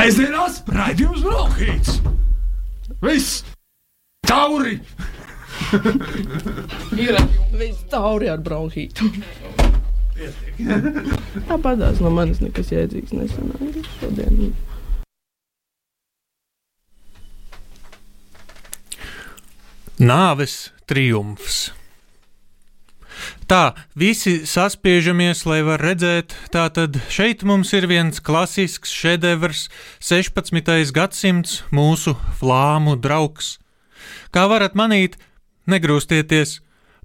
Sēžamās raidījums Brokhīts. Viss! Tauri! Ir viss tauri ar bronhītu. Tāpatās no manis nekas jēdzīgs nesanāca šodien. Nāves triumfs. Tā, visi saspiežamies, lai var redzēt, tātad šeit mums ir viens klasisks šedevrs, 16. gadsimts, mūsu flāmu draugs. Kā varat manīt, negrūstieties,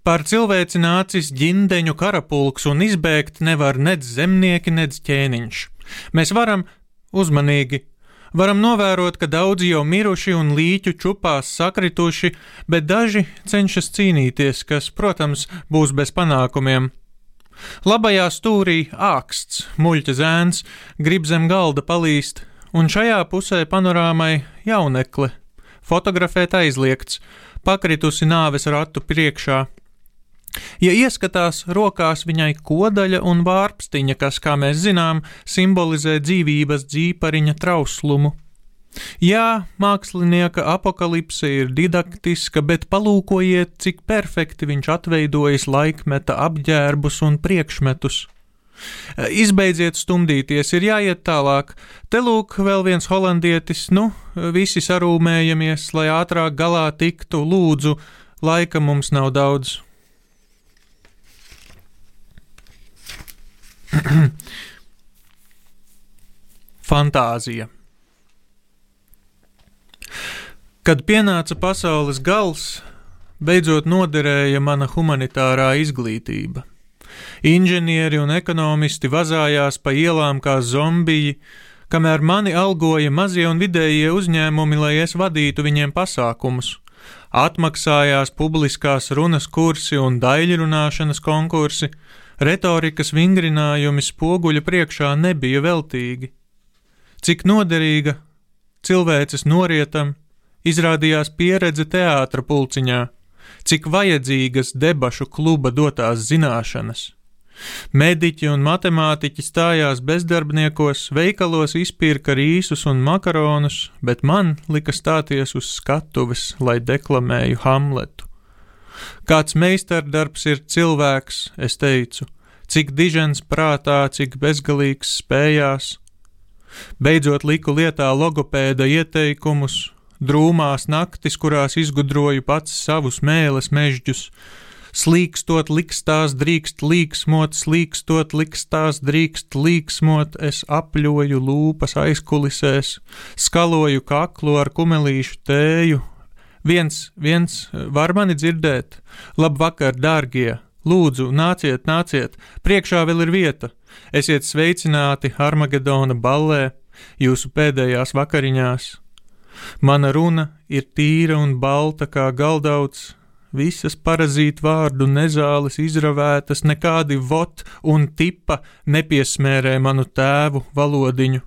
par cilvēci nācis ģindeņu karapulks un izbēgt nevar nec zemnieki, nec ķēniņš. Mēs varam uzmanīgi Varam novērot, ka daudzi jau miruši un līķu čupās sakrituši, bet daži cenšas cīnīties, kas, protams, būs bez panākumiem. Labajā stūrī āksts, muļķa zēns, grib zem galda palīst, un šajā pusē panorāmai jaunekle, fotografēt aizliegts, pakritusi nāves ratu priekšā. Ja ieskatās, rokās viņai kodaļa un vārpstiņa, kas, kā mēs zinām, simbolizē dzīvības dzīpariņa trauslumu. Jā, mākslinieka apakalipse ir didaktiska, bet palūkojiet, cik perfekti viņš atveidojis laikmeta apģērbus un priekšmetus. Izbeidziet stumdīties, ir jāiet tālāk. Te lūk, vēl viens holandietis, nu, visi sarūmējamies, lai ātrāk galā tiktu, lūdzu, laika mums nav daudz. Fantāzija. Kad pienāca pasaules gals, beidzot noderēja mana humanitārā izglītība. Inženieri un ekonomisti vazājās pa ielām kā zombiji, kamēr mani algoja mazie un vidējie uzņēmumi, lai es vadītu viņiem pasākumus. Atmaksājās publiskās runas kursi un daļrunāšanas konkursi, retorikas vingrinājumi spoguļa priekšā nebija veltīgi. Cik noderīga cilvēces norietam izrādījās pieredze teātra pulciņā, cik vajadzīgas debašu kluba dotās zināšanas. Mediķi un matemātiķi stājās bezdarbniekos, veikalos izpirka rīsus un makaronus, bet man lika stāties uz skatuves, lai deklamēju Hamletu. Kāds meistardarbs ir cilvēks, es teicu, cik dižens prātā, cik bezgalīgs spējās. Beidzot liku lietā logopēda ieteikumus, drūmās naktis, kurās izgudroju pats savus mēles mežģus. Slīkstot likstās drīkst līksmot, slīkstot likstās drīkst līksmot, es apļoju lūpas aizkulisēs, skaloju kaklu ar kumelīšu tēju, Viens, viens var mani dzirdēt. Labvakar, dārgie! Lūdzu, nāciet, nāciet! Priekšā vēl ir vieta! Esiet sveicināti Armagedona ballē, jūsu pēdējās vakariņās! Mana runa ir tīra un balta kā galdauts, visas parazītu vārdu nezāles izravētas, nekādi vot un tipa nepiesmērē manu tēvu valodiņu.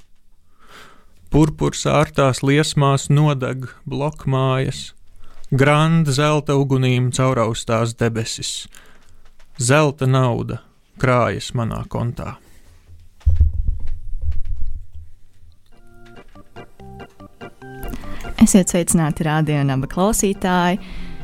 Purpurs ārtās liesmās nodeg blokmājas, Granda zelta ugunīm cauraustās debesis. Zelta nauda krājas manā kontā. Esiet sveicināti radio un abi klausītāji.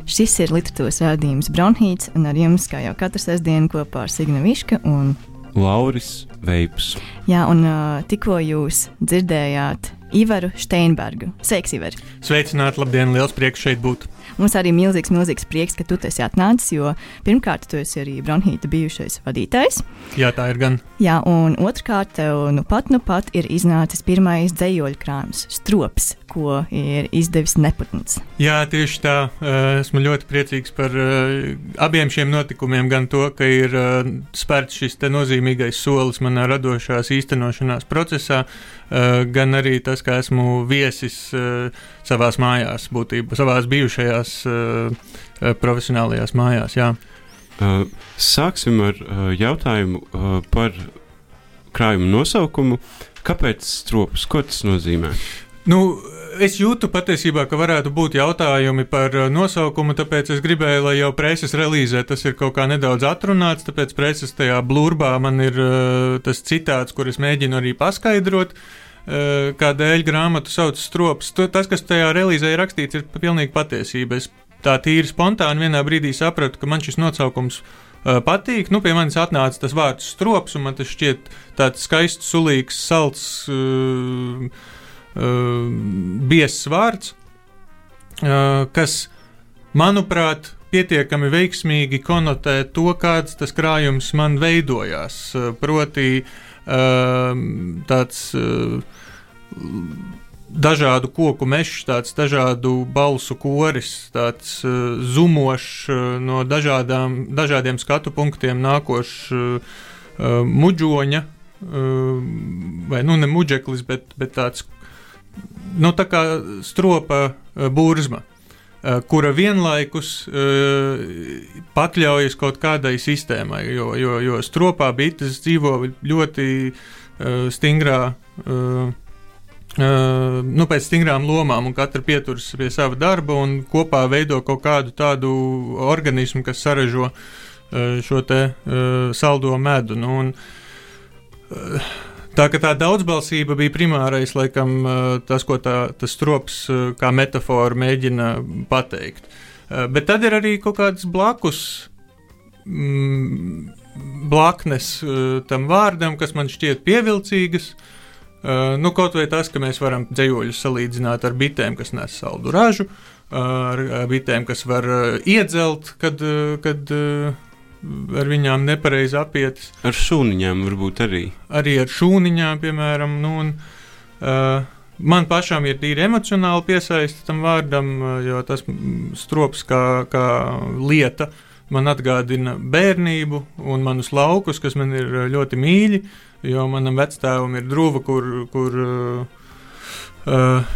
Šis ir literatūras rādījums Bronhīts, un ar jums, kā jau katru sestdienu, kopā ar Signu Višku un Lauris Veips. Jā, un uh, tikko jūs dzirdējāt Ivaru Steinbergu. Sveiks, Ivar! Sveicināti, labdien, liels prieks šeit būt! Mums arī milzīgs, milzīgs prieks, ka tu esi atnācis, jo pirmkārt, tu esi arī Bronhīta bijušais vadītājs. Jā, tā ir gan. Jā, un otrkārt, tev nu pat, nu pat ir iznācis pirmais dzējoļu krājums, strops, ko ir izdevis Neputns. Jā, tieši tā. Esmu ļoti priecīgs par abiem šiem notikumiem, gan to, ka ir spērts šis nozīmīgais solis manā radošās īstenošanās procesā, gan arī tas, ka esmu viesis savās mājās, būtībā savās bijušajās uh, profesionālajās mājās. Jā. Uh, sāksim ar jautājumu par krājuma nosaukumu. Kāpēc strops? Ko tas nozīmē? Nu, es jūtu patiesībā, ka varētu būt jautājumi par nosaukumu, tāpēc es gribēju, lai jau preses relīzē tas ir kaut kā nedaudz atrunāts. Tāpēc preses tajā blūrbā man ir uh, tas citāts, kur es mēģinu arī paskaidrot. uh, kādēļ grāmatu sauc strops. Tas, kas tajā relīzē ir rakstīts, ir pilnīgi patiesība. Es tā tīri spontāni vienā brīdī sapratu, ka man šis nosaukums uh, patīk. Nu, pie manis atnāca tas vārds strops, un man tas šķiet tāds skaists, sulīgs, salds, uh, uh, biezs vārds, uh, kas, manuprāt, pietiekami veiksmīgi konotē to, kāds tas krājums man veidojās. Proti, tāds dažādu koku mežs, tāds dažādu balsu koris, tāds zumošs no dažādām, dažādiem skatu punktiem nākošs muģoņa, vai nu ne muģeklis, bet, bet tāds, nu tā kā stropa burzma. Eh, kura vienlaikus uh, pakļaujas kaut kādai sistēmai, jo, jo, jo stropā bites dzīvo ļoti uh, stingrā. Uh, nu, pēc stingrām lomām, un katra pieturas pie sava darba un kopā veido kaut kādu tādu organismu, kas saražo uh, šo te uh, saldo medu. Nu, un, uh, Tā kā tā daudzbalsība bija primārais, laikam, tas, ko tā, tas strops kā metāfora mēģina pateikt. Bet tad ir arī kaut kādas blakus mm, blaknes tam vārdam, kas man šķiet pievilcīgas. Nu, kaut vai tas, ka mēs varam dzējoļus salīdzināt ar bitēm, kas nes saldu ražu, ar bitēm, kas var iedzelt, kad, kad ar viņām nepareizi apietas. Ar šūniņām varbūt arī. Arī ar šūniņām, piemēram. Nu, un, uh, Man pašam ir tīri emocionāli piesaistīta tam vārdam, jo tas strops kā, kā lieta man atgādina bērnību un manus laukus, kas man ir ļoti mīļi. Jo manam vectēvam ir druva, kur, kur uh, uh,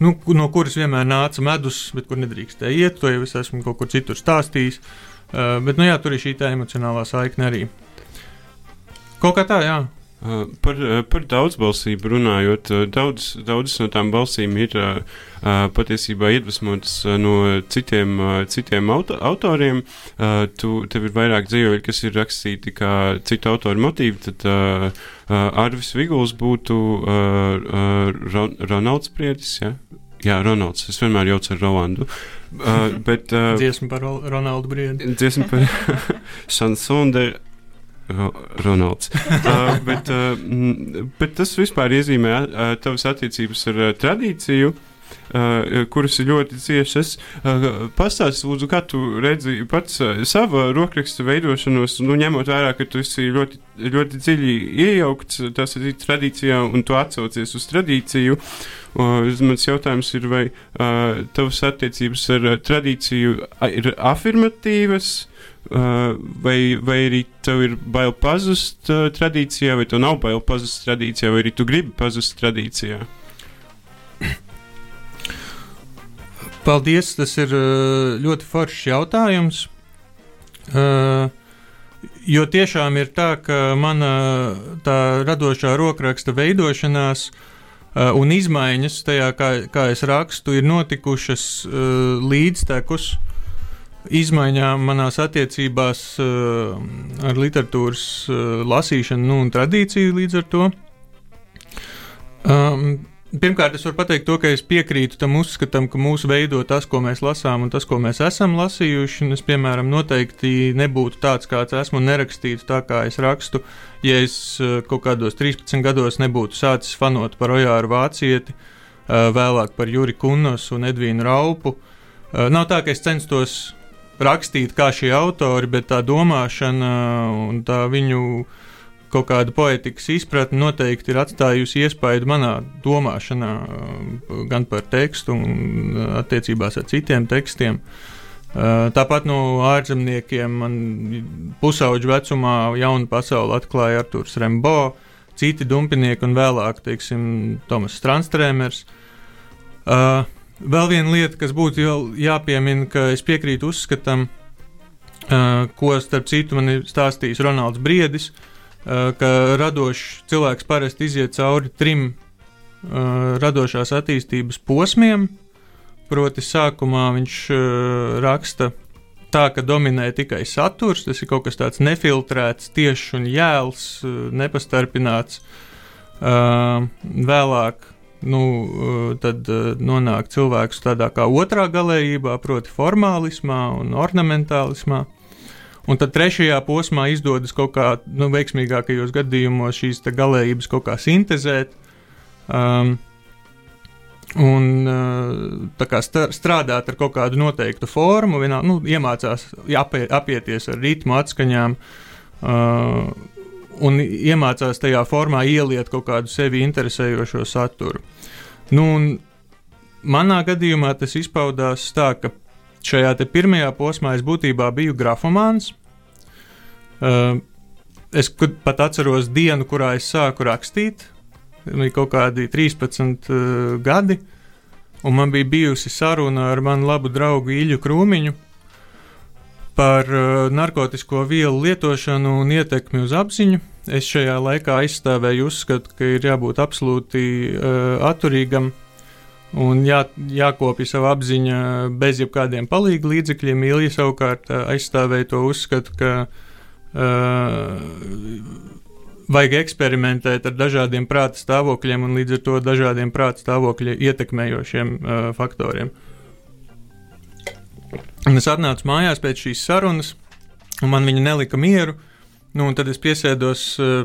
nu, no kuras vienmēr nāca medus, bet kur nedrīkstēja iet. To jau es esmu kaut kur citur stāstījis. Uh, Uh, bet nu, jā, tur ir šī emocionālā saikne arī. Kaut kā tā, jā. Uh, par, uh, par daudzbalsību runājot, daudz, daudzas no tām balsīm ir uh, patiesībā iedvesmotas no citiem, citiem auto, autoriem. Tu, tev ir vairāk dzīvoļi, kas ir rakstīti kā citu autoru motīvi, tad Arvis Viguls būtu Ron, Ronalds Priedis, ja? Jā, Ronalds. Es vienmēr jaucu ar Rolandu. Uh, bet, uh, dziesma par Ronaldu Briedi. Dziesma par Sansonde. Ronalds. uh, bet, uh, bet tas vispār iezīmē uh, tavas attiecības ar uh, tradīciju. Uh, uh, kuras ir ļoti ciešas. Uh, Pastāstiet, lūdzu, kā tu redzi pats uh, savu rokrakstu veidošanos, nu, ņemot vērā, ka tu esi ļoti, ļoti dziļi iejaukts tās tradīcijā un tu atsaucies uz tradīciju. Mans jautājums ir, vai uh, tavas attiecības ar uh, tradīciju ir afirmatīvas? Uh, vai, vai arī tev ir bail pazust uh, tradīcijā, vai tev nav bail pazust tradīcijā, vai arī tu gribi pazust tradīcijā? Paldies, tas ir eh, ļoti foršs jautājums. Uh, jo tiešām ir tā, ka mana tā radošā rokraksta veidošanās uh, un izmaiņas tajā, kā, kā es rakstu, ir notikušas līdztekus izmaiņām manās attiecībās ar literatūras lasīšanu nu, un tradīciju līdz ar to. Um, Pirmkārt, es varu pateikt to, ka es piekrītu tam uzskatam, ka mūsu veido tas, ko mēs lasām, un tas, ko mēs esam lasījuši. Es, piemēram, noteikti nebūtu tāds, kāds esmu, un nerakstītu tā, kā es rakstu, ja es eh, kaut kādos 13 gados nebūtu sācis fanot par Ojāru Vācieti, eh, vēlāk par Juri Kunnas un Edvīnu Raupu. Eh, nav tā, ka es censtos rakstīt kā šie autori, bet tā domāšana un tā viņu kaut kāda poetikas izpratne noteikti ir atstājusi iespaidu manā domāšanā, uh, gan par tekstu, gan uh, attiecībās ar citiem tekstiem. Uh, tāpat no ārzemniekiem man pusauģu vecumā jaunu pasauli atklāja Arthurs Rembo, citi dumpinieki un vēlāk, teiksim, Tomas Strānstrēmers. Uh, vēl viena lieta, kas būtu jāpiemina, ka es piekrītu uzskatam, ko starp citu man ir stāstījis Ronalds Briedis, uh, ka radošs cilvēks parasti iziet cauri trim uh, radošās attīstības posmiem. Proti, sākumā viņš uh, raksta tā, ka dominē tikai saturs, tas ir kaut kas tāds nefiltrēts, tiešs un jēls, uh, nepastarpināts. Vēlāk nu, tad nonāk cilvēks tādā kā otrā galējībā, proti, formālismā un ornamentālismā. Un tad trešajā posmā izdodas kaut kā nu, veiksmīgākajos gadījumos šīs galējības kaut kā sintēzēt. Um, Un tā kā strādāt ar kaut kādu noteiktu formu, vienā, nu, iemācās apie, apieties ar ritmu, atskaņām, uh, un iemācās tajā formā ieliet kaut kādu sevi interesējošo saturu. Nu, manā gadījumā tas izpaudās tā, ka šajā pirmajā posmā es būtībā biju grafomāns. Uh, es pat atceros dienu, kurā es sāku rakstīt bija kaut kādi 13 uh, eh, gadi, un man bija bijusi saruna ar manu labu draugu Ilju Krūmiņu par uh, narkotiku vielu lietošanu un ietekmi uz apziņu. Es šajā laikā aizstāvēju uzskatu, ka ir jābūt absolūti uh, atturīgam un jā, jākopja sava apziņa bez jebkādiem palīga līdzekļiem. Ilija savukārt uh, aizstāvēja to uzskatu, ka uh, vajag eksperimentēt ar dažādiem prāta stāvokļiem un līdz ar to dažādiem prāta stāvokļa ietekmējošiem uh, faktoriem. Un es atnācu mājās pēc šīs sarunas, un man viņa nelika mieru. Nu, tad es piesēdos uh,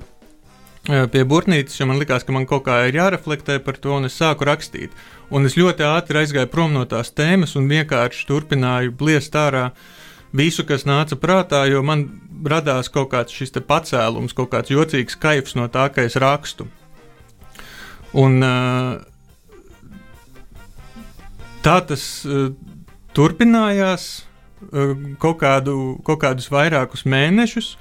pie burtnītes, jo man likās, ka man kaut kā ir jāreflektē par to, un es sāku rakstīt. Un es ļoti ātri aizgāju prom no tās tēmas un vienkārši turpināju bliest ārā visu, kas nāca prātā, jo man radās kaut kāds šis pacēlums, kaut kāds jocīgs kaifs no tā, ka es rakstu. Un, tā tas turpinājās kaut, kādu, kaut kādus vairākus mēnešus.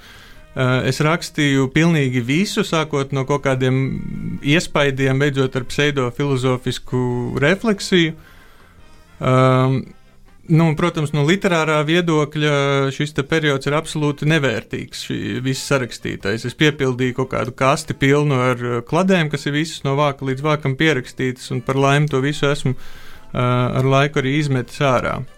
Es rakstīju pilnīgi visu, sākot no kaut kādiem iespaidiem, beidzot ar pseidofilozofisku refleksiju. Um, Nu, protams, no literārā viedokļa šis periods ir absolūti nevērtīgs. Viss sarakstītais. Es piepildīju kaut kādu kasti pilnu ar uh, kladēm, kas ir visas no vāka līdz vākam pierakstītas, un par laimi to visu esmu uh, ar laiku arī izmetis ārā. Uh,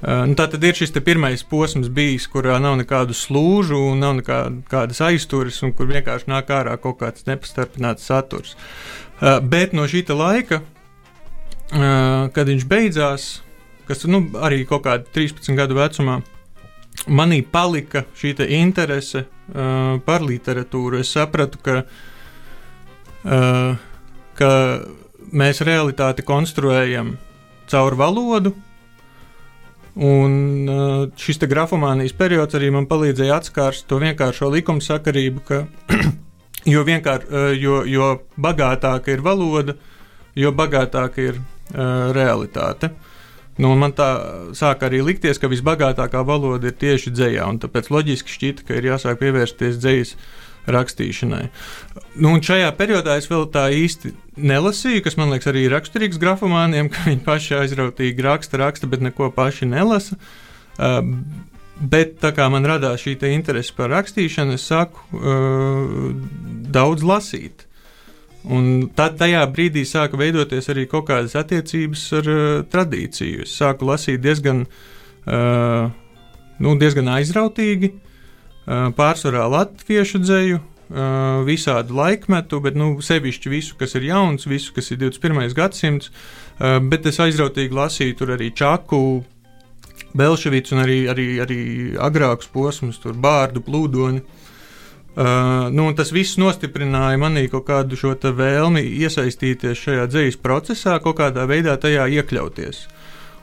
nu, tā tad ir šis pirmais posms, bijis, kurā nav nekādu slūžu, nav nekādas aizturas, un kur vienkārši nāk ārā kaut kāds nepastarpināts saturs. Uh, bet no šī laika, uh, kad viņš beidzās, kas nu, arī kaut kādā 13 gadu vecumā manī palika šī interese par literatūru. Es sapratu, ka, ka mēs realitāti konstruējam caur valodu. Un šis grafomānijas periods arī man palīdzēja atskārst to vienkāršo likumsakarību, ka jo, vienkār, jo, jo bagātāka ir valoda, jo bagātāka ir uh, realitāte. Nu, man tā sāk arī likties, ka visbagātākā valoda ir tieši dzējā, un tāpēc loģiski šķita, ka ir jāsāk pievērsties dzējas rakstīšanai. Nu, un šajā periodā es vēl tā īsti nelasīju, kas man liekas arī raksturīgs grafomāniem, ka viņi paši aizrautīgi raksta, raksta, bet neko paši nelasa. Uh, bet tā kā man radās šī interese par rakstīšanu, es sāku uh, daudz lasīt. Un tad tajā brīdī sāka veidoties arī kaut kādas attiecības ar uh, tradīciju. Es sāku lasīt diezgan, uh, nu, diezgan aizrautīgi, uh, pārsvarā latviešu dzēju, visādu laikmetu, bet nu, sevišķi visu, kas ir jauns, visu, kas ir 21. gadsimts. Bet es aizrautīgi lasīju tur arī Čaku, Belševicu un arī, arī, arī agrākus posmus, tur bārdu, plūdoni. Uh, nu, tas viss nostiprināja manī kaut kādu šo vēlmi iesaistīties šajā dzīslu procesā, kaut kādā veidā tajā iekļauties.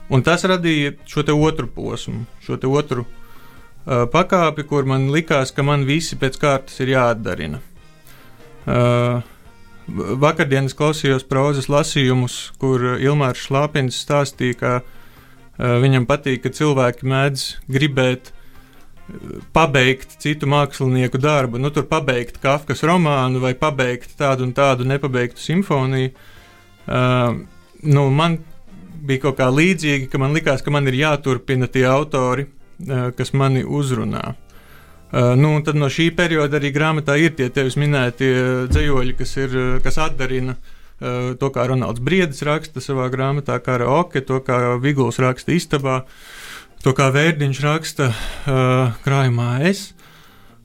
Un tas radīja šo otru posmu, šo otru uh, pakāpi, kur man likās, ka man visi pēc kārtas ir jāatdarina. Uh, vakardienas klausījos prozas lasījumus, kur Ilmārs Šlāpins stāstīja, ka uh, viņam patīk, ka cilvēki mēdz gribēt pabeigt citu mākslinieku darbu, nu, tur pabeigt Kafkas romānu vai pabeigt tādu un tādu nepabeigtu simfoniju. Uh, nu, man bija kaut kā līdzīgi, ka man likās, ka man ir jāturpina tie autori, uh, kas mani uzrunā. Uh, nu, tad no šī perioda arī grāmatā ir tie tevis minētie dzējoļi, kas, ir, kas atdarina to, kā Ronalds Briedis raksta savā grāmatā, kā Oke, to, kā Viguls raksta istabā. To kā vērdiņš raksta krājumā es.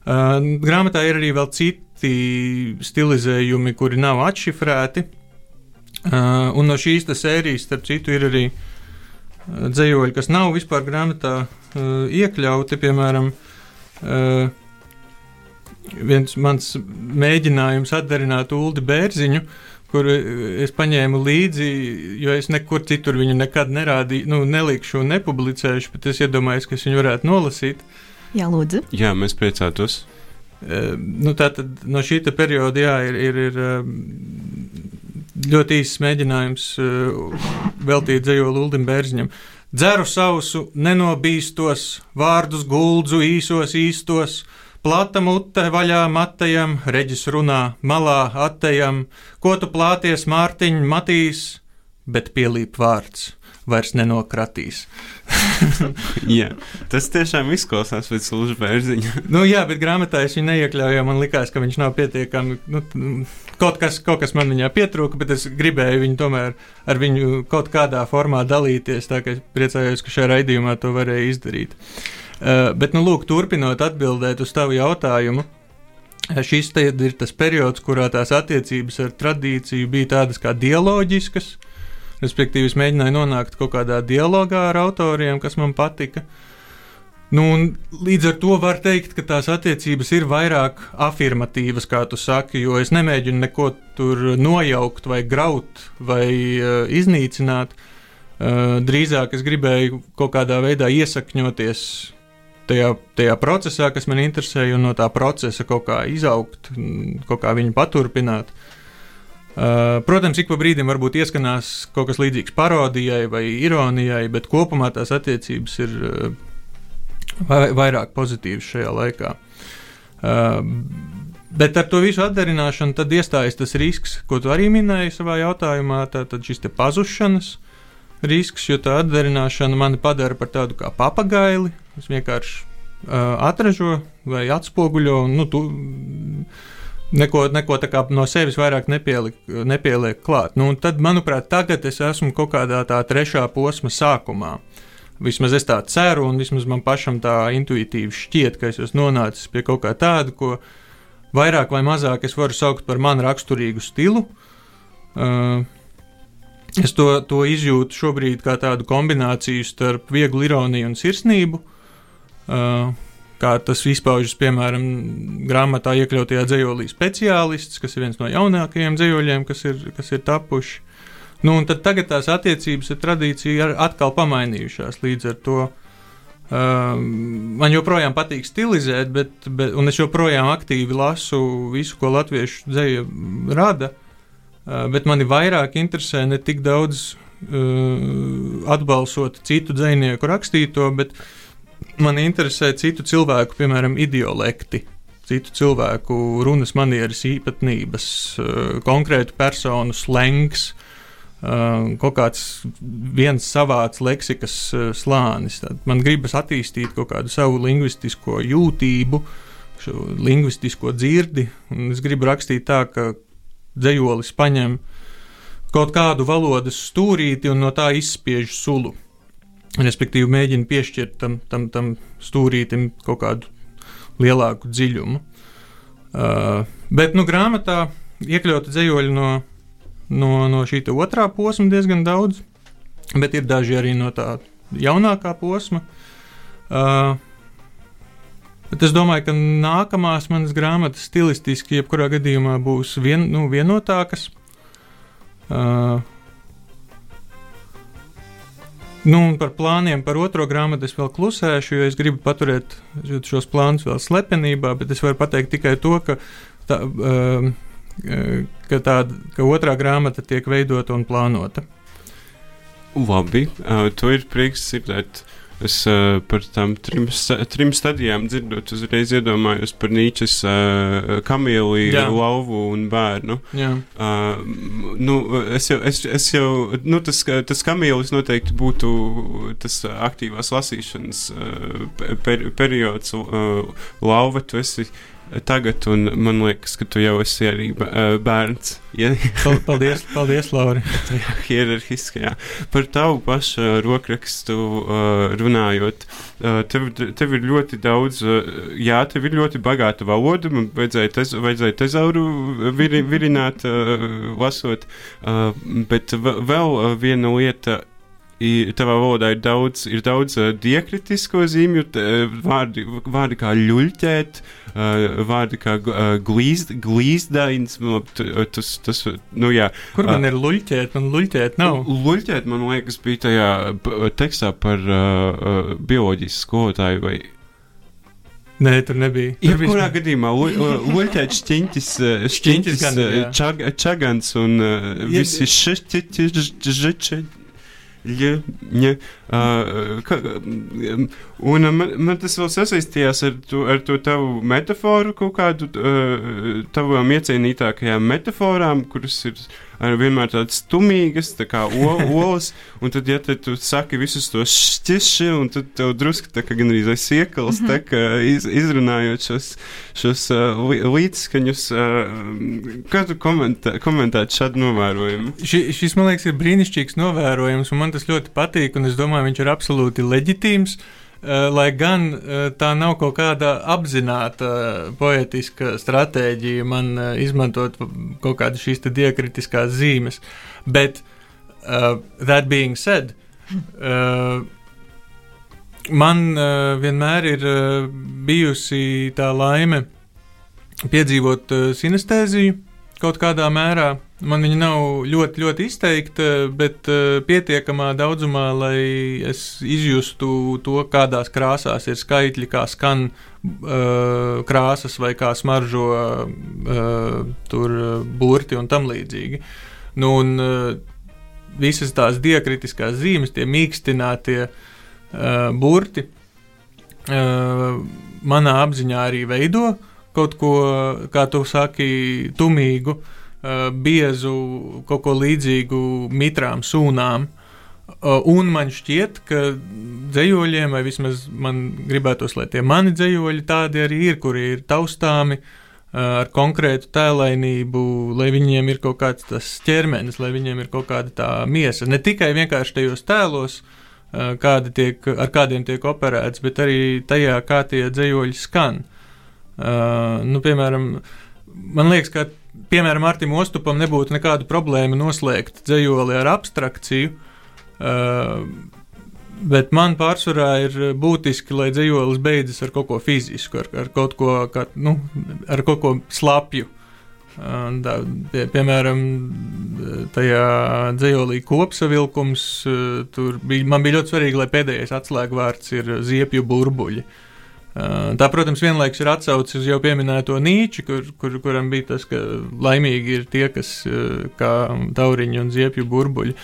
Grāmatā ir arī vēl citi stilizējumi, kuri nav atšifrēti. Un no šīs sērijas, starp citu, ir arī uh, dzējoļi, kas nav vispār grāmatā uh, iekļauti. Piemēram, uh, viens mans mēģinājums atdarināt Ulu Bērziņu, kur es paņēmu līdzi, jo es nekur citur viņu nekad nerādīju, nu, nelikšu un nepublicēšu, bet es iedomājos, ka es viņu varētu nolasīt. Jā, lūdzu. Jā, mēs priecātos. Uh, nu, tā tad no šī perioda jā, ir, ir, ir ļoti īsts mēģinājums uh, veltīt dzējoli Uldim Bērziņam. Dzeru sausu, nenobīstos, vārdus guldzu īsos īstos, plata mute vaļā matajam, reģis runā malā attejam, ko tu plāties Mārtiņ matīs, bet pielīp vārds vairs nenokratīs. jā, tas tiešām izklausās pēc Lūdzu bērziņa. nu, jā, bet grāmatā es viņu neiekļauju, jo man likās, ka viņš nav pietiekami. Nu, kaut, kas, kaut kas man viņā pietrūka, bet es gribēju viņu tomēr ar viņu kaut kādā formā dalīties. Tā kā es priecājos, ka šajā raidījumā to varēja izdarīt. Uh, bet, nu, lūk, turpinot atbildēt uz tavu jautājumu. Šis ir tas periods, kurā tās attiecības ar tradīciju bija tādas kā dialoģiskas, uh, Respektīvi, es mēģināju nonākt kaut kādā dialogā ar autoriem, kas man patika. Nu, līdz ar to var teikt, ka tās attiecības ir vairāk afirmatīvas, kā tu saki, jo es nemēģinu neko tur nojaukt, vai graut, vai uh, iznīcināt. Uh, drīzāk es gribēju kaut kādā veidā iesakņoties tajā, tajā procesā, kas man interesēja, un no tā procesa kaut kā izaugt, kaut kā viņu paturpināt. Uh, protams, ik pa brīdim varbūt ieskanās kaut kas līdzīgs parodijai vai ironijai, bet kopumā tās attiecības ir vai, vairāk pozitīvas šajā laikā. Uh, bet ar to visu atdarināšanu tad iestājas tas risks, ko tu arī minēji savā jautājumā, tātad šis pazušanas risks, jo tā atdarināšana mani padara par tādu kā papagaili. Es vienkārši uh, atražo vai atspoguļo. Nu, tu, neko, neko no sevis vairāk nepieliek, nepieliek klāt. Nu, tad, manuprāt, tagad es esmu kaut kādā tā trešā posma sākumā. Vismaz es tā ceru, un vismaz man pašam tā intuitīvi šķiet, ka es esmu nonācis pie kaut kā tāda, ko vairāk vai mazāk es varu saukt par manu raksturīgu stilu. Uh, es to, to izjūtu šobrīd kā tādu kombināciju starp vieglu ironiju un sirsnību. Uh, kā tas izpaužas, piemēram, grāmatā iekļautajā dzējolī speciālists, kas ir viens no jaunākajiem dzējoļiem, kas ir, kas ir tapuši. Nu, tagad tās attiecības ar tradīciju ir atkal pamainījušās līdz ar to. Uh, man joprojām patīk stilizēt, bet, bet, un es joprojām aktīvi lasu visu, ko latviešu dzēja rada. Uh, bet mani vairāk interesē ne tik daudz uh, atbalstot citu dzinieku rakstīto, bet uh, man interesē citu cilvēku, piemēram, ideolekti, citu cilvēku runas manieres īpatnības, eh, konkrētu personu slengs. Uh, kaut kāds viens savāds leksikas uh, slānis. Tad man gribas attīstīt kaut kādu savu lingvistisko jūtību, šo lingvistisko dzirdi. Es gribu rakstīt tā, ka dzējolis paņem kaut kādu valodas stūrīti un no tā izspiež sulu respektīvi mēģina piešķirt tam, tam, tam stūrītam kaut kādu lielāku dziļumu. Uh, bet nu, grāmatā iekļauta dzējoļi no, no, no šī otrā posma diezgan daudz, bet ir daži arī no tā jaunākā posma. Uh, Bet es domāju, ka nākamās manas grāmatas stilistiski, jebkurā gadījumā, būs vien, nu, vienotākas. Uh, Nu, par plāniem par otro grāmatu es vēl klusēšu, jo es gribu paturēt šos plānus vēl slepenībā, bet es varu pateikt tikai to, ka, tā, uh, ka, tā, ka otrā grāmata tiek veidota un plānota. Labi, to ir prieks dzirdēt. Uh, Es uh, par tām trim, trim stadijām dzirdot, uzreiz iedomājos par Nīčes uh, kamīliju, lauvu un bērnu. Uh, nu, es jau, es, es jau nu, tas, tas kamīlis noteikti būtu tas aktīvās lasīšanas uh, per, periods. Uh, lauva, tu esi tagad, un man liekas, ka tu jau esi arī uh, bērns. Paldies, paldies Lauri. tajā hierarhiskajā. Par tavu pašu rokrakstu uh, runājot, uh, tev, tev ir ļoti daudz, jā, tev ir ļoti bagāta valoda. Man vajadzēja, tez, vajadzēja tezauru viri, virināt, lasot, bet vēl viena lieta. I- Tavā valodā ir daudz, ir daudz uh, diekritisko zīmju, t- uh, vārdi, vārdi kā ļuļķēt, uh, vārdi kā uh, glīzd, glīzdains. uh, Tas, tas, nu jā, Kur man ir luļķēt? Man luļķēt nav. Luļķēt, man liekas, bija tajā tekstā par uh, uh, bioloģijas skolotāju. Vai... Nē, tur nebija. Jebkurā bija- gadījumā lu- uh, luļķēt šķiņķis, uh, Šķiņķis šķiņķis gan, uh, jā. čag, čagans un uh, Ja- visi šiķi. Ja, ja, uh, ka, um, un uh, man, man tas vēl sasaistījās ar to, ar to tavu metaforu, kaut kādu uh, tavām iecienītākajām metaforām, kuras ir ar vienmēr tādas stumīgas, tā kā olas, un tad, ja te tu saki visus tos šķiši, un tad tev drusku tā kā gan arī aiz iekals, mm -hmm. tā kā iz, izrunājot šos, šos uh, līdzskaņus, uh, kā tu komentē, komentētu šādu novērojumu? Ši, šis, man liekas, ir brīnišķīgs novērojums, un man tas ļoti patīk, un es domāju, viņš ir absolūti leģitīms. Uh, lai gan uh, tā nav kaut kāda apzināta uh, poetiska stratēģija, man izmantot kaut kādas šīs te diekritiskās zīmes. Bet, uh, that being said, uh, man uh, vienmēr ir uh, bijusi tā laime piedzīvot uh, sinestēziju kaut kādā mērā. Man viņa nav ļoti, ļoti izteikta, bet uh, pietiekamā daudzumā, lai es izjustu to, kādās krāsās ir skaitļi, kā skan uh, krāsas vai kā smaržo uh, tur burti un tam līdzīgi. Nu, un, uh, visas tās diakritiskās zīmes, tie mīkstinātie uh, burti, uh, manā apziņā arī veido kaut ko, kā tu saki, tumīgu, uh, biezu, kaut ko līdzīgu mitrām sūnām. Uh, un man šķiet, ka dzējoļiem, vai vismaz man gribētos, lai tie mani dzējoļi tādi arī ir, kuri ir taustāmi, uh, ar konkrētu tēlainību, lai viņiem ir kaut kāds tas ķermenis, lai viņiem ir kaut kāda tā miesa. Ne tikai vienkārši tajos tēlos, kādi tiek, ar kādiem tiek operēts, bet arī tajā, kā tie dzējoļi skan. Uh, nu, piemēram, man liekas, ka piemēram Artim Ostupam nebūtu nekādu problēmu noslēgt dzējoli ar abstrakciju. Uh, Bet man pārsvarā ir būtiski, lai dzīslis beidzas ar kaut ko fizisku, ar, ar kaut ko, kā, nu, ar kaut ko slapju. Tā, pie, piemēram, tajā dzīslī kopsavilkums, uh, tur bija, man bija ļoti svarīgi, lai pēdējais atslēgvārds ir ziepju burbuļi. Uh, Tā, protams, vienlaikus ir atsaucis uz jau pieminēto Nīču, kur, kur, kuram bija tas, ka laimīgi ir tie, kas kā tauriņi un ziepju burbuļi.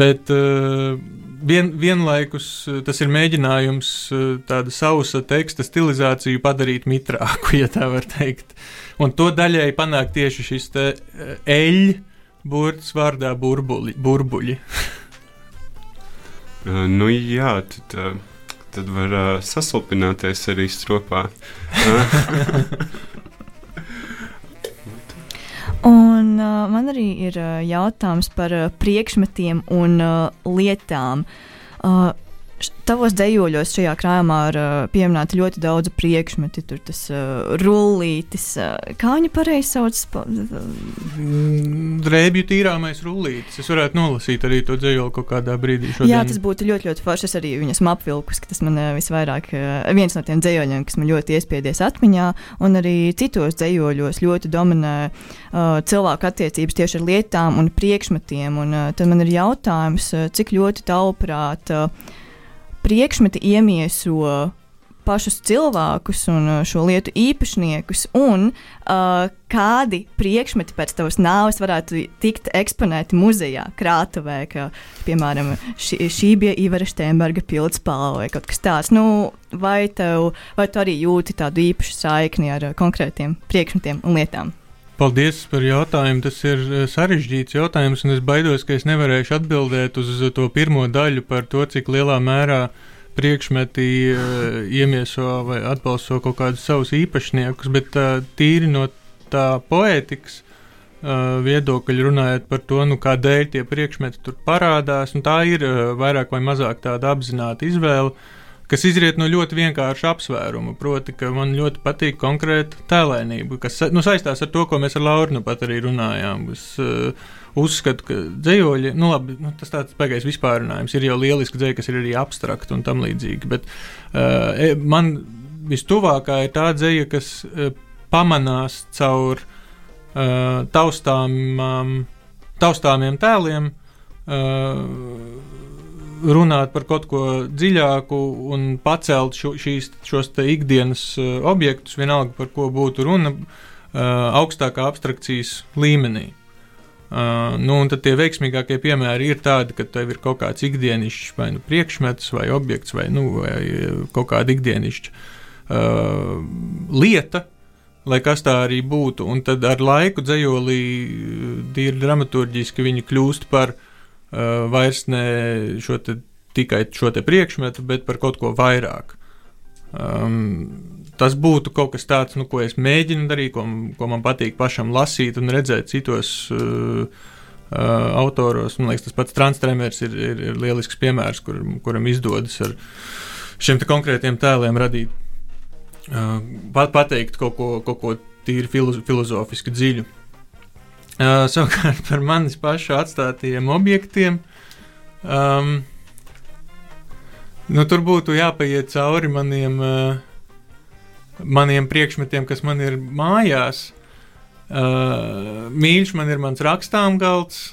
Bet vien, vienlaikus tas ir mēģinājums tādu sausa teksta stilizāciju padarīt mitrāku, ja tā var teikt. Un to daļai panāk tieši šis eļļu burts vārdā burbuļi. burbuļi. Uh, nu, jā, tad, uh, tad var uh, saslapināties arī stropā. Un uh, man arī ir uh, jautājums par uh, priekšmetiem un uh, lietām. Uh, Tavos dzējoļos šajā krājumā ir uh, pieminēti ļoti daudz priekšmetu, tur tas uh, rullītis. Uh, kā viņi pareizi sauc? Pa- Mm, Drēbju tīrāmais rullītis. Es varētu nolasīt arī to dzējoli kaut kādā brīdī. Šodien. Jā, tas būtu ļoti, ļoti forši. Es arī viņu esmu apvilkus, ka tas man visvairāk, viens no tiem dzējoļiem, kas man ļoti iespiedies atmiņā, un arī citos dzējoļos ļoti dominē cilvēku attiecības tieši ar lietām un priekšmetiem. Un, tad man ir jautājums, cik ļoti tavuprāt priekšmeti iemieso pašus cilvēkus un uh, šo lietu īpašniekus, un uh, kādi priekšmeti pēc tavas nāves varētu tikt eksponēti muzejā, krātuvē, kā piemēram šī, šī bija Ivara Steinberga pildspalva vai kaut kas tāds. Nu, vai, tev, vai tu arī jūti tādu īpašu saikni ar uh, konkrētiem priekšmetiem un lietām? Paldies par jautājumu. Tas ir eh, sarežģīts jautājums, un es baidos, ka es nevarēšu atbildēt uz to pirmo daļu par to, cik lielā mērā priekšmeti uh, iemieso vai atbalsto kaut kādus savus īpašniekus, bet uh, tīri no tā poētikas uh, viedokļa runājot par to, nu, kādēļ tie priekšmeti tur parādās. Tā ir uh, vairāk vai mazāk tāda apzināta izvēle, kas izriet no ļoti vienkārša apsvēruma. Proti, ka man ļoti patīk konkrēta tēlēnība, kas nu, saistās ar to, ko mēs ar Lauru nu pat arī runājām. Es, uh, Uzskatu, ka dzējoļi, nu labi, nu, tas tāds pēkais vispārinājums, ir jau lieliski dzēja, kas ir arī abstrakti un tam līdzīgi, bet uh, man vistuvākā ir tā dzēja, kas uh, pamanās caur uh, taustāmām, taustāmiem tēliem, uh, runāt par kaut ko dziļāku un pacelt šo, šīs, šos ikdienas uh, objektus, vienalga par ko būtu runa, uh, augstākā abstrakcijas līmenī. Uh, nu, un tad tie veiksmīgākie piemēri ir tādi, ka tev ir kaut kāds ikdienišķs vai nu priekšmets, vai objekts, vai, nu, vai kaut kāda ikdienišķa uh, lieta, lai kas tā arī būtu. Un tad ar laiku dzējolī tīri dramaturģiski viņi kļūst par uh, vairs ne šo te, tikai šo te priekšmetu, bet par kaut ko vairāk. Um, tas būtu kaut kas tāds, nu, ko es mēģinu darīt, ko, ko man patīk pašam lasīt un redzēt citos uh, uh, autoros. Man liekas, tas pats Transtrēmers ir, ir, ir lielisks piemērs, kur, kuram izdodas ar šiem konkrētiem tēliem radīt pat, pateikt kaut ko, kaut ko tīri filoz, filozofiski dziļu. Uh, savukārt par manis pašu atstātajiem objektiem. Um, nu, tur būtu jāpaiet cauri maniem, uh, maniem priekšmetiem, kas man ir mājās. Uh, mīļš man ir mans rakstām galds.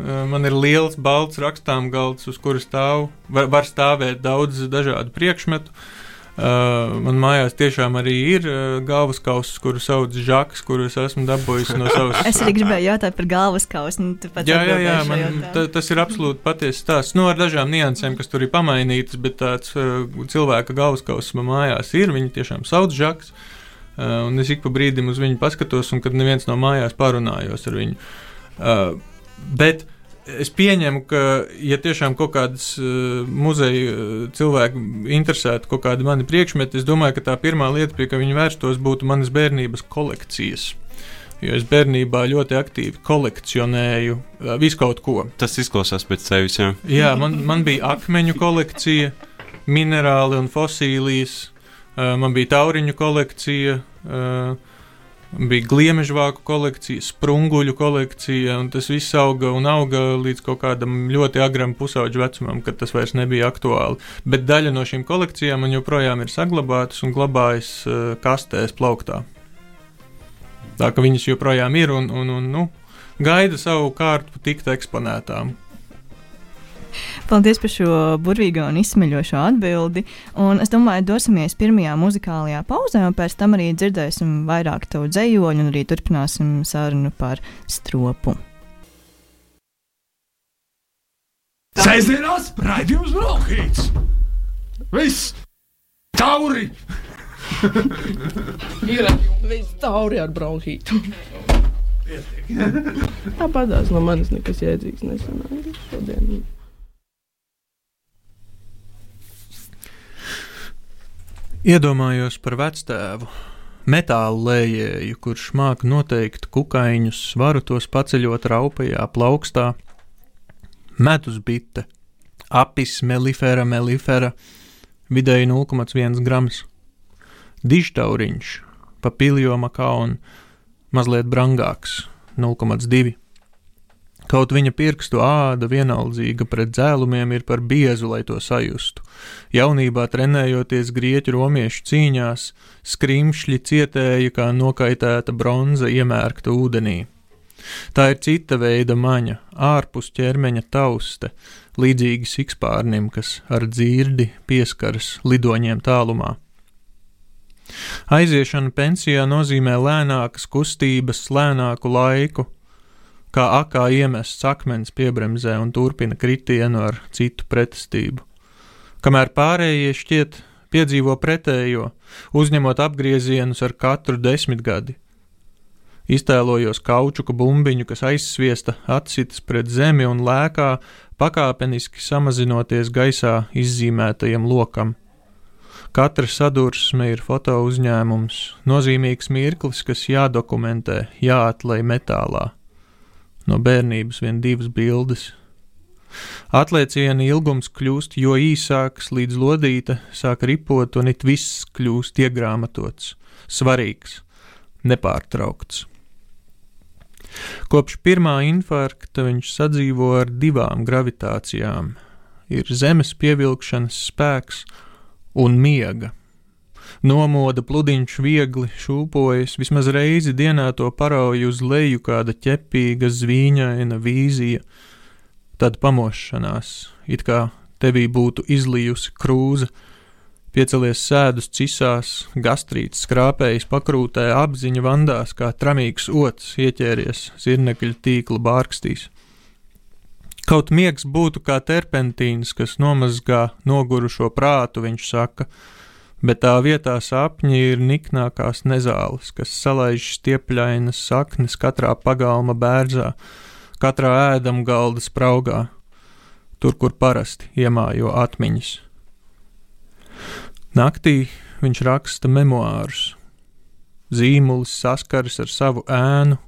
Uh, man ir liels, balts rakstām galds, uz kura stāv, var, var stāvēt daudz dažādu priekšmetu. Uh, man mājās tiešām arī ir uh, galvaskauss, kuru sauc Žaks, kuru es esmu dabūjis no savas. es arī gribēju jautāt par galvaskausu. Nu, jā, jā, jā man, ta, tas ir absolūti patiesa stāsts. Nu, ar dažām niansēm, kas tur ir pamainītas, bet tāds uh, cilvēka galvaskauss man mājās ir. Viņi tiešām sauc Žaks. Un es ik pa brīdim uz viņu paskatos, un kad neviens no mājās parunājos ar viņu. Bet uh, es pieņemu, ka, ja tiešām kaut kādas uh, muzeja uh, cilvēki interesētu kaut kādi mani priekšmeti, es domāju, ka tā pirmā lieta, pie kā viņi vērstos, būtu manas bērnības kolekcijas. Jo es bērnībā ļoti aktīvi kolekcionēju uh, visu kaut ko. Tas izklausās pēc sevis. Jā, jā man, man bija akmeņu kolekcija, minerāli un fosīlijas, uh, man bija tauriņu kolekcija. Uh, bija gliemežvāku kolekcija, sprunguļu kolekcija, un tas viss auga un auga līdz kaut kādam ļoti agram pusauģu vecumam, kad tas vairs nebija aktuāli. Bet daļa no šīm kolekcijām man joprojām ir saglabātas un glabājas uh, kastēs plauktā. Tā ka viņas joprojām ir un, un, un nu, gaida savu kārtu tikt eksponētām. Paldies par šo burvīgo un izsmeļošo atbildi. Un es domāju, dosimies pirmajā muzikālajā pauzē, un pēc tam arī dzirdēsim vairāk tavu dzējoļu, un arī turpināsim sarunu par stropu. Sēžamās raidījums Brokhīts! Viss! Tauri! Ir viss tauri ar bronhītu. Tāpat no manis nekas jēdzīgs nesanāca šodien. Iedomājos par vectēvu, metāla lējēju, kurš māca noteikt kukaiņus, varu tos paceļot raupajā plaukstā, medus bite, apis melifera melifera, vidēji 0,1 grams, dižtauriņš, papiljoma kaun, mazliet brangāks, 0,2 Kaut viņa pirkstu āda vienaldzīga pret dzēlumiem ir par biezu, lai to sajustu. Jaunībā trenējoties grieķu romiešu cīņās, skrimšļi cietēja kā nokaitēta bronza iemērkta ūdenī. Tā ir cita veida maņa, ārpus ķermeņa tauste, līdzīgi sikspārnim, kas ar dzirdi pieskaras lidoņiem tālumā. Aiziešana pensijā nozīmē lēnākas kustības, lēnāku laiku, kā akā iemests akmens piebremzē un turpina kritienu ar citu pretestību. Kamēr pārējie šķiet piedzīvo pretējo, uzņemot apgriezienus ar katru desmitgadi. Iztēlojos kaučuka bumbiņu, kas aizsviesta, atsitas pret zemi un lēkā, pakāpeniski samazinoties gaisā izzīmētajam lokam. Katra sadursme ir foto uzņēmums, nozīmīgs mirklis, kas jādokumentē, jāatlai metālā. No bērnības vien divas bildes. Atlieciena ilgums kļūst jo īsāks, līdz lodīte sāk ripot, un it viss kļūst iegrāmatots, svarīgs, nepārtraukts. Kopš pirmā infarkta viņš sadzīvo ar divām gravitācijām - ir zemes pievilkšanas spēks un miega. Nomoda pludiņš viegli šūpojas, vismaz reizi dienā to parauj uz leju kāda ķepīga, zvīņaina vīzija, tad pamošanās, it kā tevī būtu izlijusi krūze, piecelies sēdus cisās, gastrīts skrāpējis pakrūtē, apziņa vandās, kā tramīgs ots ieķēries zirnekļa tīkla bārkstīs. Kaut miegs būtu kā terpentīns, kas nomazgā nogurušo prātu, viņš saka, bet tā vietā sapņi ir niknākās nezāles, kas salaiž stiepļainas saknes katrā pagalma bērzā, katrā ēdam galda spraugā, tur, kur parasti iemājo atmiņas. Naktī viņš raksta memoārus. Zīmulis saskaras ar savu ēnu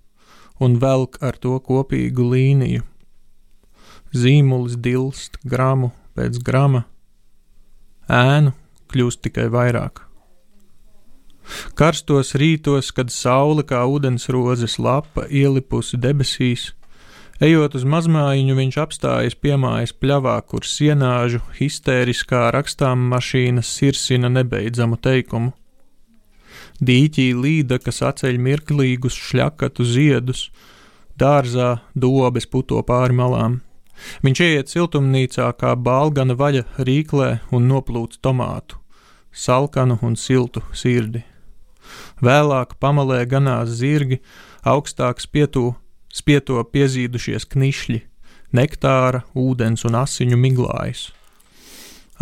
un velk ar to kopīgu līniju zīmulis dilst gramu pēc grama, ēnu kļūst tikai vairāk. Karstos rītos, kad saule kā ūdensrozes lapa ielipusi debesīs, ejot uz mazmājiņu, viņš apstājas piemājas pļavā, kur sienāžu histēriskā rakstām mašīna sirsina nebeidzamu teikumu. Dīķī līda, kas aceļ mirklīgus šļakatu ziedus, dārzā dobes puto pāri malām Viņš ieiet siltumnīcā kā balgana vaļa rīklē un noplūc tomātu, salkanu un siltu sirdi. Vēlāk pamalē ganās zirgi, augstāk spietū, spieto piezīdušies knišļi, nektāra, ūdens un asiņu miglājas.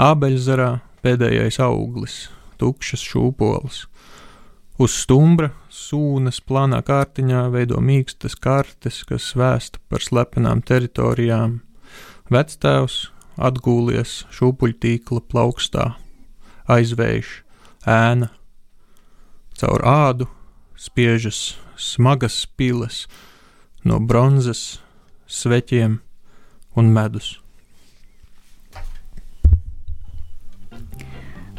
Ābeļzarā pēdējais auglis, tukšas šūpoles. Uz stumbra sūnas plānā kārtiņā veido mīkstas kartes, kas vēsta par slepenām teritorijām. Vectēvs atgūlies šūpuļtīkla plaukstā, aizvējš ēna, caur ādu spiežas smagas piles no bronzas, sveķiem un medus.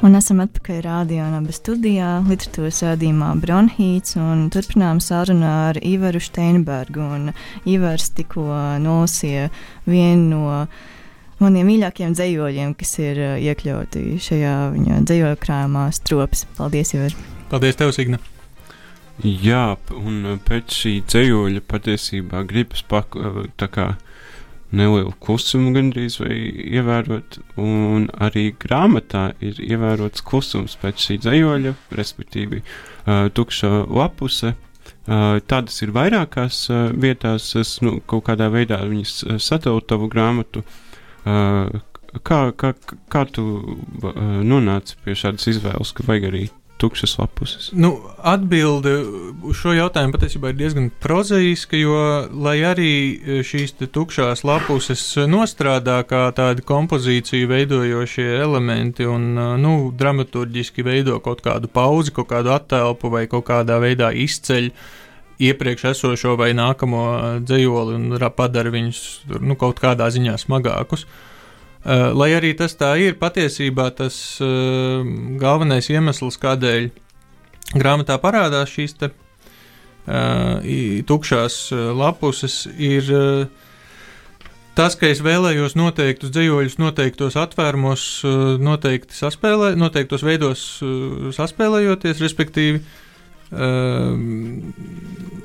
Un esam atpakaļ rādījumā, studijā, literatūras rādījumā Bronhīts, un turpinām sarunu ar Ivaru Steinbergu. Ivars tikko nolasīja vienu no maniem mīļākajiem dzējoļiem, kas ir uh, iekļauti šajā viņa dzējoļu krājumā strops. Paldies, Ivar! Paldies, tev, Signa! Jā, un pēc šī dzējoļa patiesībā gribas pak, tā kā nelielu klusumu gandrīz vai ievērot, un arī grāmatā ir ievērots klusums pēc šī dzējoļa, respektīvi uh, tukša lapuse. Uh, tādas ir vairākās uh, vietās, es nu, kaut kādā veidā viņas sadalīju tavu grāmatu. Uh, kā, kā, kā tu uh, nonāci pie šādas izvēles, ka vajag arī tukšas lapuses? Nu, atbilde uz šo jautājumu patiesībā ir diezgan prozaiska, jo, lai arī šīs tukšās lapuses nostrādā kā tādi kompozīciju veidojošie elementi un nu, dramaturgiski veido kaut kādu pauzi, kaut kādu attēlpu vai kaut kādā veidā izceļ iepriekš esošo vai nākamo dzējoli un padara viņus nu, kaut kādā ziņā smagākus. Uh, lai arī tas tā ir, patiesībā tas uh, galvenais iemesls, kādēļ grāmatā parādās šīs te, uh, tukšās lapuses, ir tas, ka es vēlējos noteiktus dzējoļus noteiktos atvērumos, noteikti saspēlē, noteiktos veidos saspēlējoties, respektīvi,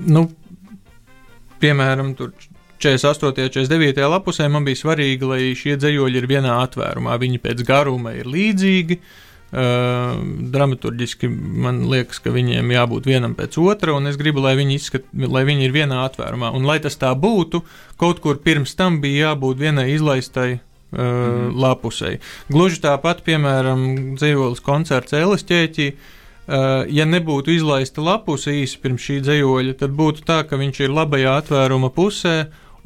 nu, piemēram, tur 48. un 49. lapusē man bija svarīgi, lai šie dzējoļi ir vienā atvērumā. Viņi pēc garuma ir līdzīgi. Uh, dramaturgiski man liekas, ka viņiem jābūt vienam pēc otra, un es gribu, lai viņi, izskat, lai viņi ir vienā atvērumā. Un, lai tas tā būtu, kaut kur pirms tam bija jābūt vienai izlaistai uh, mm. lapusei. Gluži tāpat, piemēram, dzīvoles koncerts Elis ķēķī. Uh, ja nebūtu izlaista lapuse īsi pirms šī dzējoļa, tad būtu tā, ka viņš ir labajā atvēruma pusē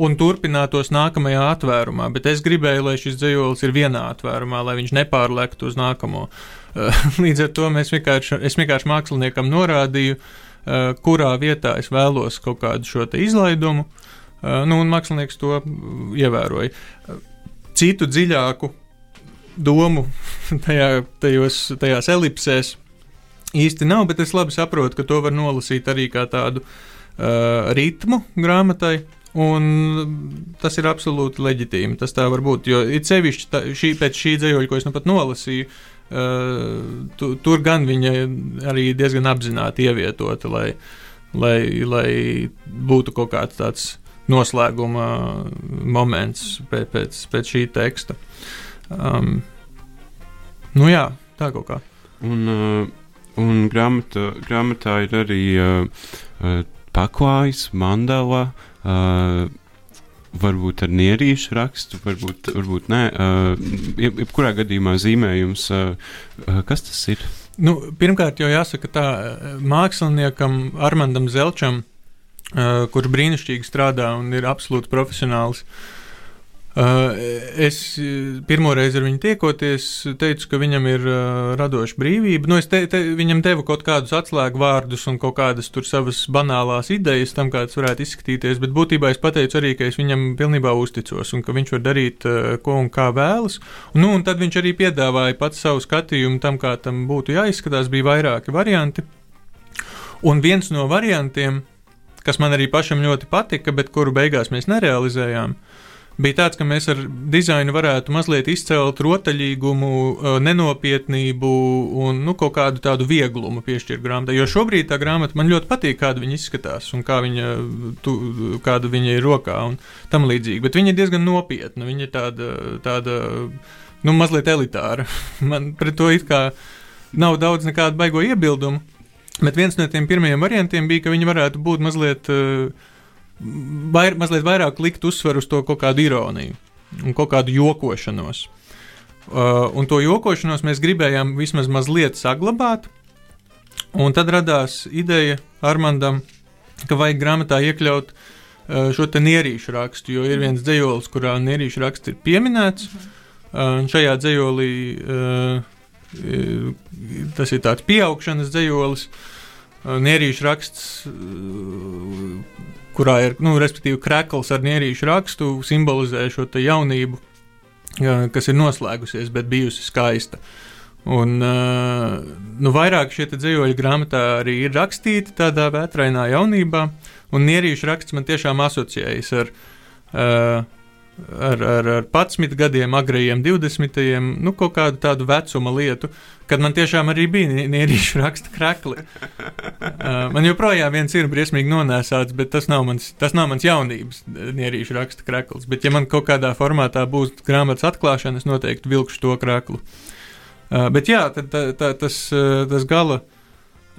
un turpinātos nākamajā atvērumā. Bet es gribēju, lai šis dzējolis ir vienā atvērumā, lai viņš nepārlektu uz nākamo. Uh, līdz ar to vienkārši, es vienkārši māksliniekam norādīju, uh, kurā vietā es vēlos kaut kādu šo izlaidumu, nu, un mākslinieks to ievēroja. Citu dziļāku domu tajā, tajos, tajās elipsēs īsti nav, bet es labi saprotu, ka to var nolasīt arī kā tādu uh, ritmu grāmatai. Un tas ir absolūti leģitīmi. Tas tā var būt. Jo it sevišķi tā, šī, pēc šī dzējoļa, ko es nu pat nolasīju, uh, tu, tur gan viņa arī diezgan apzināti ievietota, lai, lai, lai būtu kaut kāds tāds noslēguma moments pēc, pēc, pēc šī teksta. Um, nu jā, tā kaut kā. Un, uh, Un grāmata, grāmatā ir arī uh, uh, paklājs, mandala, uh, varbūt ar nierīšu rakstu, varbūt, varbūt nē. Uh, jebkurā gadījumā zīmējums, uh, kas tas ir? Nu, pirmkārt, jau jāsaka tā, māksliniekam Armandam Zelčam, uh, kurš brīnišķīgi strādā un ir absolūti profesionāls. Uh, es pirmo reizi ar viņu tiekoties, teicu, ka viņam ir uh, radoša brīvība. Nu, es te, te, viņam devu kaut kādus atslēgu vārdus un kaut kādas tur savas banālās idejas tam, kā tas varētu izskatīties, bet būtībā es pateicu arī, ka es viņam pilnībā uzticos un ka viņš var darīt, uh, ko un kā vēlas. Nu, un tad viņš arī piedāvāja pats savu skatījumu tam, kā tam būtu jāizskatās. Bija vairāki varianti. Un viens no variantiem, kas man arī pašam ļoti patika, bet kuru beigās mēs nerealizējām, uh, bija tāds, ka mēs ar dizainu varētu mazliet izcelt rotaļīgumu, uh, nenopietnību un nu, kaut kādu tādu vieglumu piešķirt grāmatai. Jo šobrīd tā grāmata man ļoti patīk, kāda viņa izskatās un kā viņa, tu, kāda viņa ir rokā un tam līdzīgi. Bet viņa ir diezgan nopietna. Viņa ir tāda, tāda nu, mazliet elitāra. Man pret to it kā nav daudz nekādu baigo iebildumu. Bet viens no tiem pirmajiem variantiem bija, ka viņi varētu būt mazliet uh, vair, mazliet vairāk likt uzsveru uz to kaut kādu ironiju un kaut kādu jokošanos. Uh, un to jokošanos mēs gribējām vismaz mazliet saglabāt. Un tad radās ideja Armandam, ka vajag grāmatā iekļaut uh, šo te nierīšu rakstu, jo ir viens dzējolis, kurā nierīšu raksts ir pieminēts. Uh, šajā dzējolī uh, tas ir tāds pieaugšanas dzējolis. Uh, nierīšu raksts uh, kurā ir, nu, respektīvi, krekls ar nierīšu rakstu, simbolizē šo jaunību, kas ir noslēgusies, bet bijusi skaista. Un, nu, vairāk šie dzīvoļi grāmatā arī ir rakstīti tādā vētrainā jaunībā, un nierīšu raksts man tiešām asociējas ar uh, ar, ar, ar 11 gadiem, agrajiem 20, nu, kaut kādu tādu vecuma lietu, kad man tiešām arī bija nierīšu raksta krekli. Uh, man joprojām viens ir briesmīgi nonēsāts, bet tas nav mans, tas nav mans jaunības nierīšu raksta krekls. Bet, ja man kaut kādā formātā būs grāmatas atklāšana, es noteikti vilkšu to kreklu. Uh, bet jā, tad, tā, tā, tas, tas gala uh,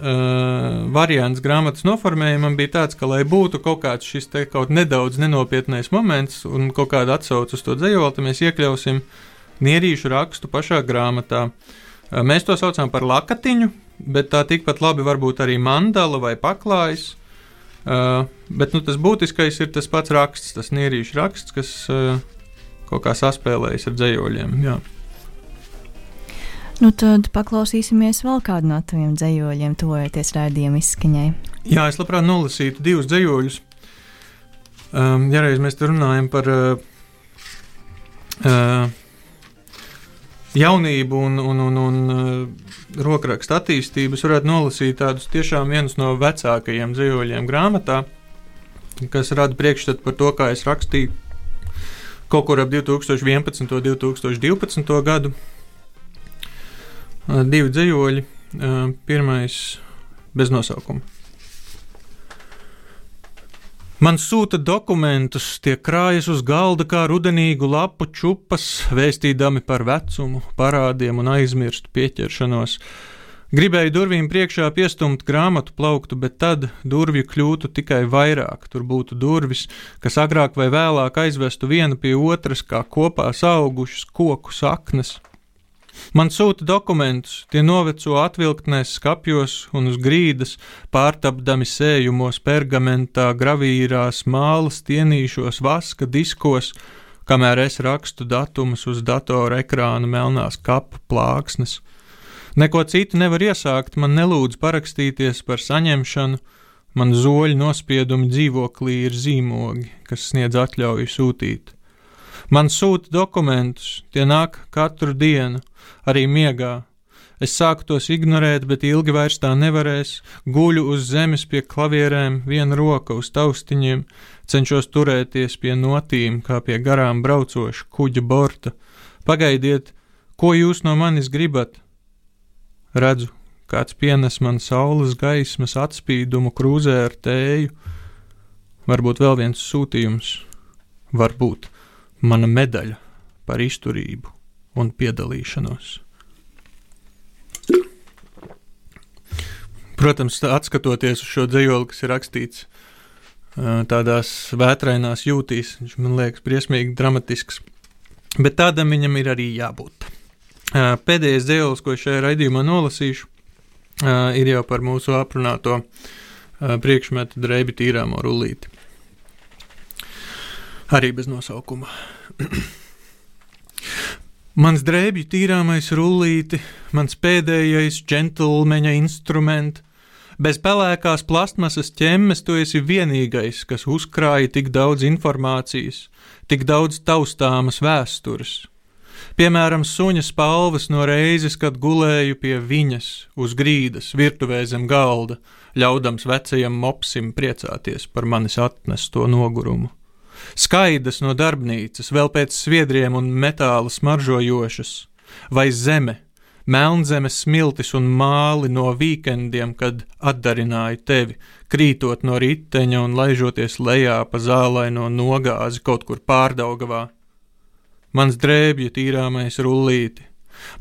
variants grāmatas noformējumam bija tāds, ka, lai būtu kaut kāds šis te kaut nedaudz nenopietnais moments un kaut kāda atsauce uz to dzējoli, tad mēs iekļausim nierīšu rakstu pašā grāmatā. Uh, mēs to saucam par lakatiņu, bet tā tikpat labi var būt arī mandala vai paklājs. Uh, bet nu, tas būtiskais ir tas pats raksts, tas nierīšu raksts, kas uh, kaut kā saspēlējas ar dzējoļiem. Jā. Nu, tad paklausīsimies vēl kādu no taviem dzējoļiem, tuvojoties rādījuma izskaņai. Jā, es labprāt nolasītu divus dzējoļus. Um, ja reiz mēs runājam par uh, uh, jaunību un, un, un, un uh, rokrakstu attīstību, es varētu nolasīt tādus tiešām viens no vecākajiem dzējoļiem grāmatā, kas rada priekšstatu par to, kā es rakstīju kaut kur ap 2011. un 2012. gadu divi dzējoļi. Pirmais bez nosaukuma. Man sūta dokumentus, tie krājas uz galda kā rudenīgu lapu čupas, vēstīdami par vecumu, parādiem un aizmirstu pieķeršanos. Gribēju durvīm priekšā piestumt grāmatu plauktu, bet tad durvju kļūtu tikai vairāk. Tur būtu durvis, kas agrāk vai vēlāk aizvestu vienu pie otras, kā kopā augušas koku saknes. Man sūta dokumentus, tie noveco atvilktnēs skapjos un uz grīdas, pārtapdami sējumos, pergamentā, gravīrās, mālas, tienīšos, vaska diskos, kamēr es rakstu datumus uz datora ekrāna melnās kapu plāksnes. Neko citu nevar iesākt, man nelūdz parakstīties par saņemšanu, man zoļu nospiedumi dzīvoklī ir zīmogi, kas sniedz atļauju sūtīt. Man sūta dokumentus, tie nāk katru dienu, arī miegā. Es sāku tos ignorēt, bet ilgi vairs tā nevarēs. Guļu uz zemes pie klavierēm, viena roka uz taustiņiem, cenšos turēties pie notīm, kā pie garām braucoša kuģa borta. Pagaidiet, ko jūs no manis gribat? Redzu, kāds pienes man saules gaismas atspīdumu krūzē ar tēju. Varbūt vēl viens sūtījums, varbūt mana medaļa par izturību un piedalīšanos. Protams, atskatoties uz šo dzējoli, kas ir rakstīts tādās vētrainās jūtīs, viņš man liekas briesmīgi dramatisks, bet tādam viņam ir arī jābūt. Pēdējais dzējolis, ko šajā raidījumā nolasīšu, ir jau par mūsu aprunāto priekšmetu drēbi tīrāmo rullīti arī bez nosaukuma. mans drēbju tīrāmais rullīti, mans pēdējais džentlmeņa instruments. Bez pelēkās plastmasas ķemmes tu esi vienīgais, kas uzkrāja tik daudz informācijas, tik daudz taustāmas vēstures. Piemēram, suņa spalvas no reizes, kad gulēju pie viņas uz grīdas, virtuvē zem galda, ļaudams vecajam mopsim priecāties par manis atnesto nogurumu skaidrs no darbnīcas, vēl pēc sviedriem un metāla smaržojošas, vai zeme, melnzemes smiltis un māli no vīkendiem, kad atdarināju tevi, krītot no riteņa un laižoties lejā pa zālaino nogāzi kaut kur pārdaugavā. Mans drēbju tīrāmais rullīti,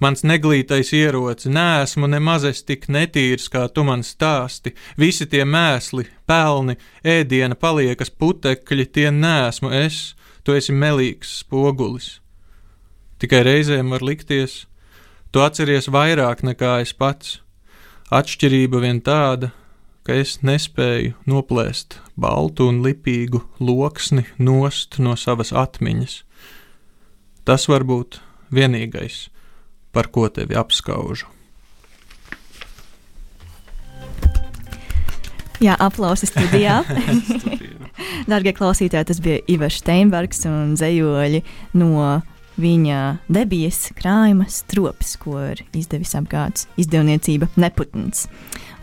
Mans neglītais ieroci, nesmu nemaz es tik netīrs, kā tu man stāsti. Visi tie mēsli, pelni, ēdiena paliekas putekļi, tie nesmu es, tu esi melīgs spogulis. Tikai reizēm var likties, tu atceries vairāk nekā es pats. Atšķirība vien tāda, ka es nespēju noplēst baltu un lipīgu loksni nost no savas atmiņas. Tas var būt vienīgais, par ko tevi apskaužu. Jā, aplausi studijā. Darbie klausītāji, tas bija Ivars Steinbergs un zejoļi no viņa debijas krājuma strops, ko ir izdevis apgādes izdevniecība Neputns.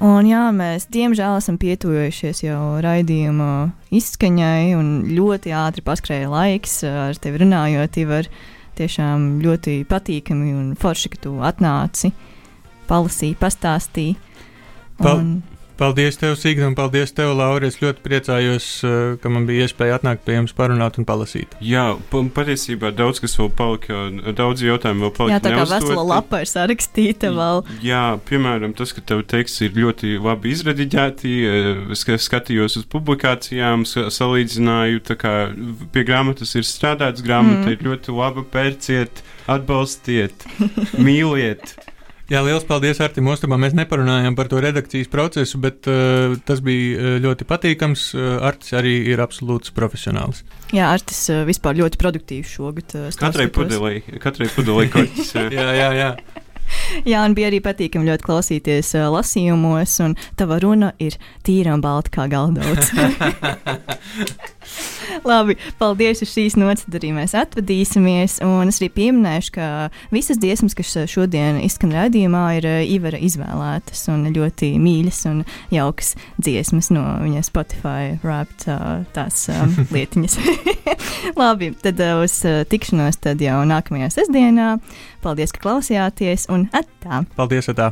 Un jā, mēs diemžēl esam pietuvojušies jau raidījuma izskaņai, un ļoti ātri paskrēja laiks ar tevi runājot, Ivar. Uh, tiešām ļoti patīkami un forši, ka tu atnāci, palasīji, pastāstīji. Un... Paldies, tev, Signa, un paldies, tev, Laura. Es ļoti priecājos, eh, ka man bija iespēja atnākt pie jums, parunāt un palasīt. Jā, patiesībā daudz kas vēl palika, daudz jautājumu vēl palika. Jā, tā kā vesela lapa ir sarakstīta vēl. Jā, piemēram, tas, ka tev teksts ir ļoti labi izrediģēti, eh, es skatījos uz publikācijām, salīdzināju, tā kā pie grāmatas ir strādāts, grāmata mm. ir ļoti laba, pērciet, atbalstiet, mīliet. Jā, liels paldies Artim Ostamam. Mēs neparunājām par to redakcijas procesu, bet uh, tas bija uh, ļoti patīkams. Uh, Artis arī ir absolūts profesionāls. Jā, Artis vispār ļoti produktīvs šogad. Katrai pudelī, katrai pudelī korķis. jā, jā, jā. Jā, un bija arī patīkami ļoti klausīties uh, lasījumos, un tava runa ir tīra un balta kā galdauts. Labi, paldies uz šīs nots, tad arī mēs atvadīsimies. Un es arī pieminēšu, ka visas dziesmas, kas šodien izskan rādījumā, ir Ivara izvēlētas un ļoti mīļas un jaukas dziesmas no viņa Spotify rap tās lietiņas. Labi, tad uz tikšanos tad jau nākamajā sestdienā. Paldies, ka klausījāties un atā! Paldies, atā!